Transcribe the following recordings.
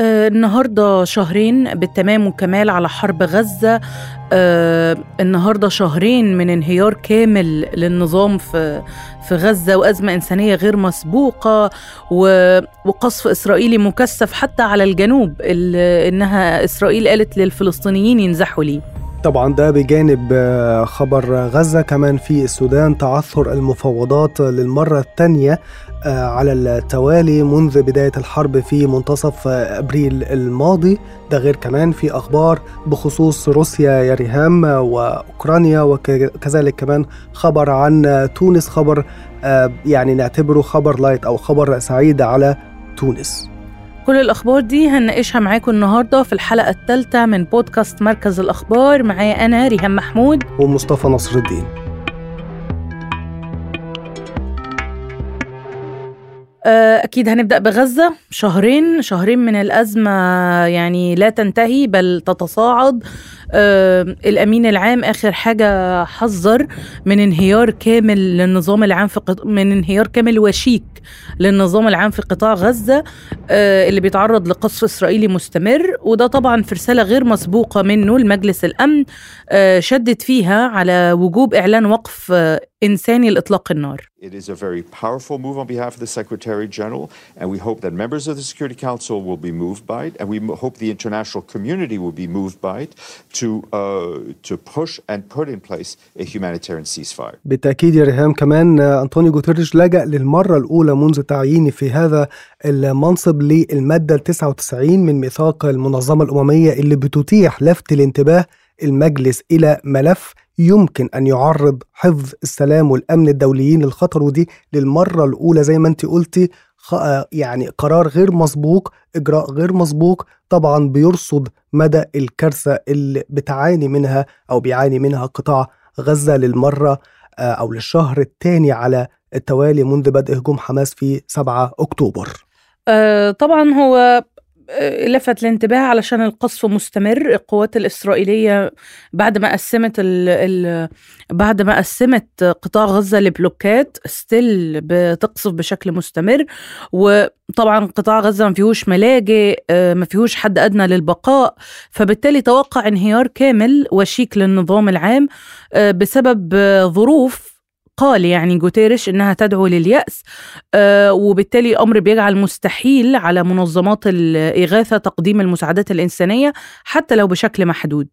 آه النهارده شهرين بالتمام والكمال على حرب غزة. آه النهارده شهرين من انهيار كامل للنظام في في غزة وأزمة إنسانية غير مسبوقة وقصف إسرائيلي مكثف حتى على الجنوب إنها إسرائيل قالت للفلسطينيين ينزحوا ليه. طبعا ده بجانب آه، خبر غزة. كمان في السودان تعثر المفاوضات للمرة الثانية على التوالي منذ بداية الحرب في منتصف أبريل الماضي. ده غير كمان في أخبار بخصوص روسيا يا ريهام وأوكرانيا وكذلك كمان خبر عن تونس خبر آه، يعني نعتبره خبر light أو خبر سعيد على تونس. كل الأخبار دي هنناقشها معاكم النهاردة في الحلقة الثالثة من بودكاست مركز الأخبار. معايا أنا ريهام محمود. ومصطفى نصر الدين أكيد هنبدأ بغزة. شهرين شهرين من الأزمة يعني لا تنتهي بل تتصاعد. آه، الأمين العام آخر حاجة حذر من انهيار كامل للنظام العام في قط... من انهيار كامل وشيك للنظام العام في قطاع غزة آه، اللي بيتعرض لقصف إسرائيلي مستمر. وده طبعا في رسالة غير مسبوقة منه لمجلس الأمن شدد فيها على وجوب إعلان وقف إنساني لإطلاق النار It is a very powerful move on behalf of the Secretary General, and we hope that members of the Security Council will be moved by it, and we hope the international community will be moved by it to uh, to push and put in place a humanitarian ceasefire. بالتأكيد يا ريهام كمان أنطونيو جوتيريش لجأ للمرة الأولى منذ تعيينه في هذا المنصب للمادة 99 من ميثاق المنظمة الأممية اللي بتتيح لفت الانتباه المجلس إلى ملف يمكن أن يعرض حفظ السلام والأمن الدوليين للخطر ودي للمرة الأولى زي ما أنت قلتي يعني قرار غير مسبوق إجراء غير مسبوق طبعا بيرصد مدى الكارثة اللي بتعاني منها أو بيعاني منها قطاع غزة للمرة آه، أو للشهر الثاني على التوالي منذ بدء هجوم حماس في 7 أكتوبر. آه، طبعا هو لفت الانتباه علشان القصف مستمر. القوات الإسرائيلية بعد ما قسمت ال ال بعد ما قسمت قطاع غزة لبلوكات still بتقصف بشكل مستمر. وطبعا قطاع غزة ما فيهوش ملاجئ ما فيهوش حد أدنى للبقاء. فبالتالي توقع انهيار كامل وشيك للنظام العام بسبب ظروف قال يعني جوتيريش إنها تدعو لليأس آه وبالتالي أمر بيجعل مستحيل على منظمات الاغاثه تقديم المساعدات الإنسانية حتى لو بشكل محدود.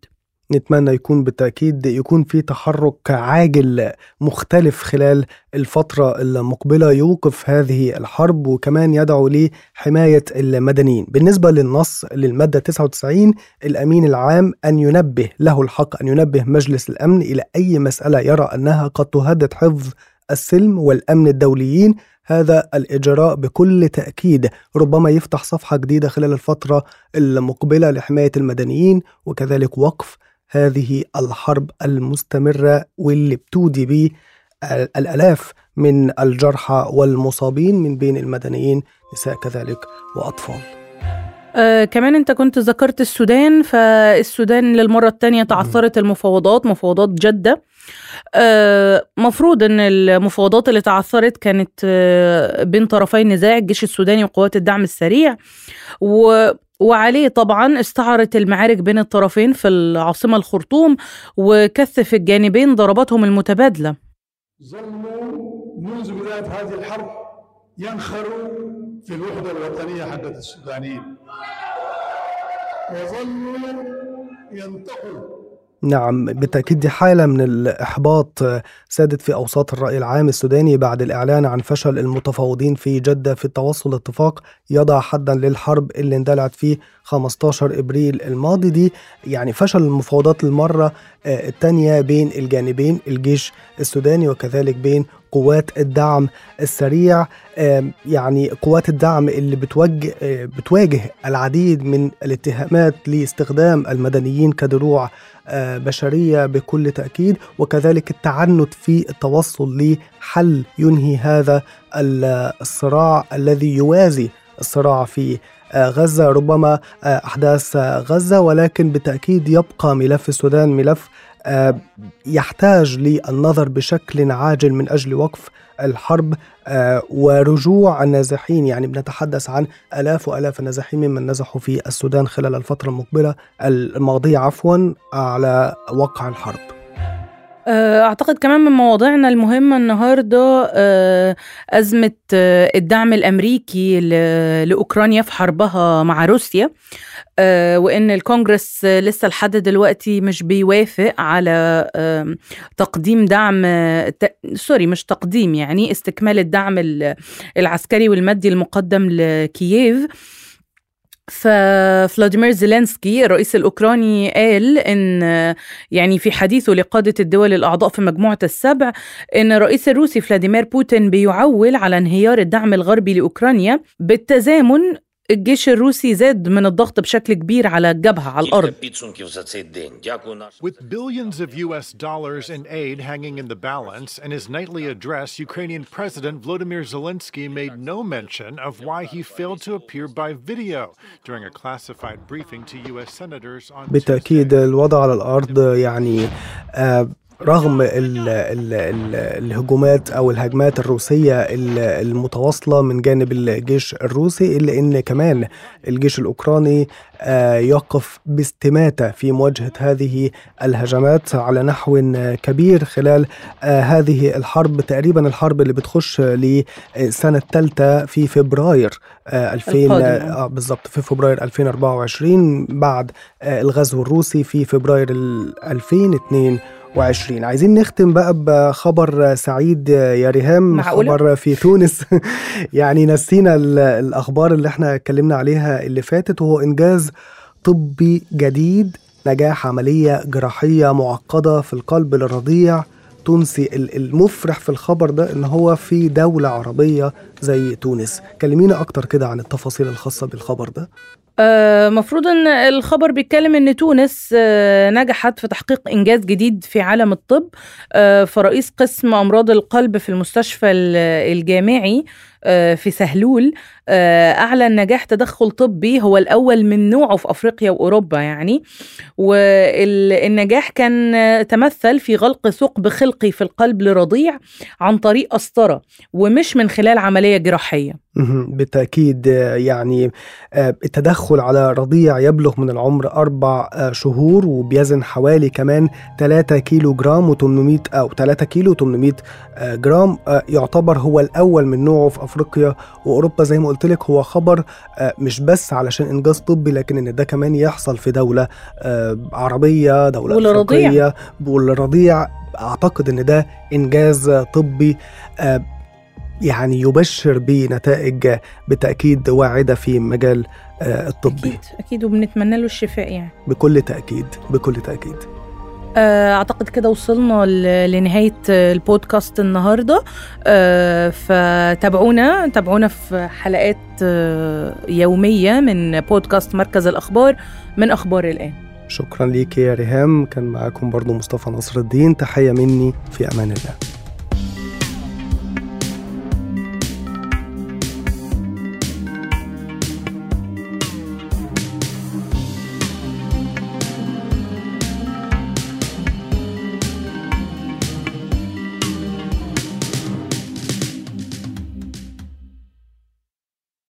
نتمنى يكون بالتأكيد يكون في تحرك عاجل مختلف خلال الفترة المقبلة يوقف هذه الحرب وكمان يدعو لحماية المدنيين. بالنسبة للنص للمادة 99 الأمين العام أن ينبه له الحق أن ينبه مجلس الأمن إلى أي مسألة يرى أنها قد تهدد حفظ السلم والأمن الدوليين. هذا الإجراء بكل تأكيد ربما يفتح صفحة جديدة خلال الفترة المقبلة لحماية المدنيين وكذلك وقف هذه الحرب المستمرة واللي بتودي به الآلاف من الجرحى والمصابين من بين المدنيين نساء كذلك وأطفال. آه كمان انت كنت ذكرت السودان فالسودان للمرة الثانية تعثرت المفاوضات مفاوضات جدة. آه مفروض ان المفاوضات اللي تعثرت كانت آه بين طرفي النزاع الجيش السوداني وقوات الدعم السريع. و وعليه طبعا استعرت المعارك بين الطرفين في العاصمة الخرطوم وكثف الجانبين ضرباتهم المتبادلة. ظلوا منذ بداية هذه الحرب ينخروا في الوحدة الوطنية حقت السودانيين. وظلوا ينتقوا نعم بالتأكيد دي حالة من الإحباط سادت في أوساط الرأي العام السوداني بعد الإعلان عن فشل المتفاوضين في جدة في التوصل لاتفاق يضع حدا للحرب اللي اندلعت فيه 15 إبريل الماضي دي. يعني فشل المفاوضات المرة آه، الثانية بين الجانبين الجيش السوداني وكذلك بين قوات الدعم السريع يعني قوات الدعم اللي بتوجه آه، بتواجه العديد من الاتهامات لاستخدام المدنيين كدروع آه، بشرية بكل تأكيد وكذلك التعنت في التوصل لحل ينهي هذا الصراع الذي يوازي الصراع في آه، غزة. ربما أحداث غزة ولكن بالتأكيد يبقى ملف السودان ملف يحتاج للنظر بشكل عاجل من أجل وقف الحرب آه، ورجوع النازحين. يعني بنتحدث عن آلاف وآلاف النازحين ممن نزحوا في السودان خلال الفترة المقبلة الماضية عفوا على وقع الحرب. آه، أعتقد كمان من مواضيعنا المهمة النهاردة آه، أزمة آه، الدعم الأمريكي لأوكرانيا في حربها مع روسيا. وإن الكونجرس لسه لحد دلوقتي مش بيوافق على تقديم دعم سوري مش تقديم يعني استكمال الدعم العسكري والمادي المقدم لكييف. ففلاديمير زيلينسكي الرئيس الأوكراني قال إن يعني في حديثه لقادة الدول الأعضاء في مجموعة السبع إن الرئيس الروسي فلاديمير بوتين بيعول على انهيار الدعم الغربي لأوكرانيا بالتزامن الجيش الروسي زاد من الضغط بشكل كبير على الجبهة على الأرض With billions of US dollars in aid hanging in the balance, in his nightly address, Ukrainian President Volodymyr Zelensky made no mention of why he failed to appear by video during a classified briefing to US senators on بالتأكيد الوضع على الأرض يعني آه رغم ال ال ال الهجومات أو الهجمات الروسية المتواصلة من جانب الجيش الروسي إلا إن كمان الجيش الأوكراني يقف باستماتة في مواجهة هذه الهجمات على نحو كبير خلال آه، هذه الحرب تقريبا الحرب اللي بتخش لسنة الثالثه في فبراير 2000 آه بالضبط في فبراير 2024 بعد الغزو الروسي في فبراير 2022 وعشرين. عايزين نختم بقى بخبر سعيد يا ريهام معقولة؟ خبر في تونس. يعني نسينا الأخبار اللي إحنا اتكلمنا عليها اللي فاتت وهو إنجاز طبي جديد نجاح عملية جراحية معقدة في القلب للرضيع تونسي المفرح في الخبر ده إن هو في دولة عربية زي تونس. كلمينا أكتر كده عن التفاصيل الخاصة بالخبر ده. آه، مفروض إن الخبر بيتكلم إن تونس آه، نجحت في تحقيق إنجاز جديد في عالم الطب آه، فرئيس قسم أمراض القلب في المستشفى الجامعي. في سهلول. أعلن نجاح تدخل طبي هو الأول من نوعه في أفريقيا وأوروبا يعني. والنجاح كان تمثل في غلق ثقب خلقي في القلب لرضيع عن طريق قسطره ومش من خلال عملية جراحية. بالتأكيد يعني آه، التدخل على رضيع يبلغ من العمر أربع آه، شهور وبيزن حوالي كمان 3 كيلو جرام و800 أو 3 كيلو و800 آه، جرام يعتبر هو الأول من نوعه في أفريقيا وأوروبا. زي ما قلت لك هو خبر مش بس علشان إنجاز طبي لكن إن ده كمان يحصل في دولة عربية دولة أفريقية والرضيع أعتقد إن ده إنجاز طبي يعني يبشر بنتائج بالتأكيد واعدة في مجال آه، الطبي. أكيد أكيد وبنتمنى له الشفاء يعني. بكل تأكيد بكل تأكيد. آه، أعتقد كده وصلنا لنهاية البودكاست النهاردة. آه، فتابعونا تابعونا في حلقات يومية من بودكاست مركز الأخبار من أخبار الآن. شكرا ليك يا ريهام. كان معاكم برضو مصطفى نصر الدين. تحية مني في أمان الله.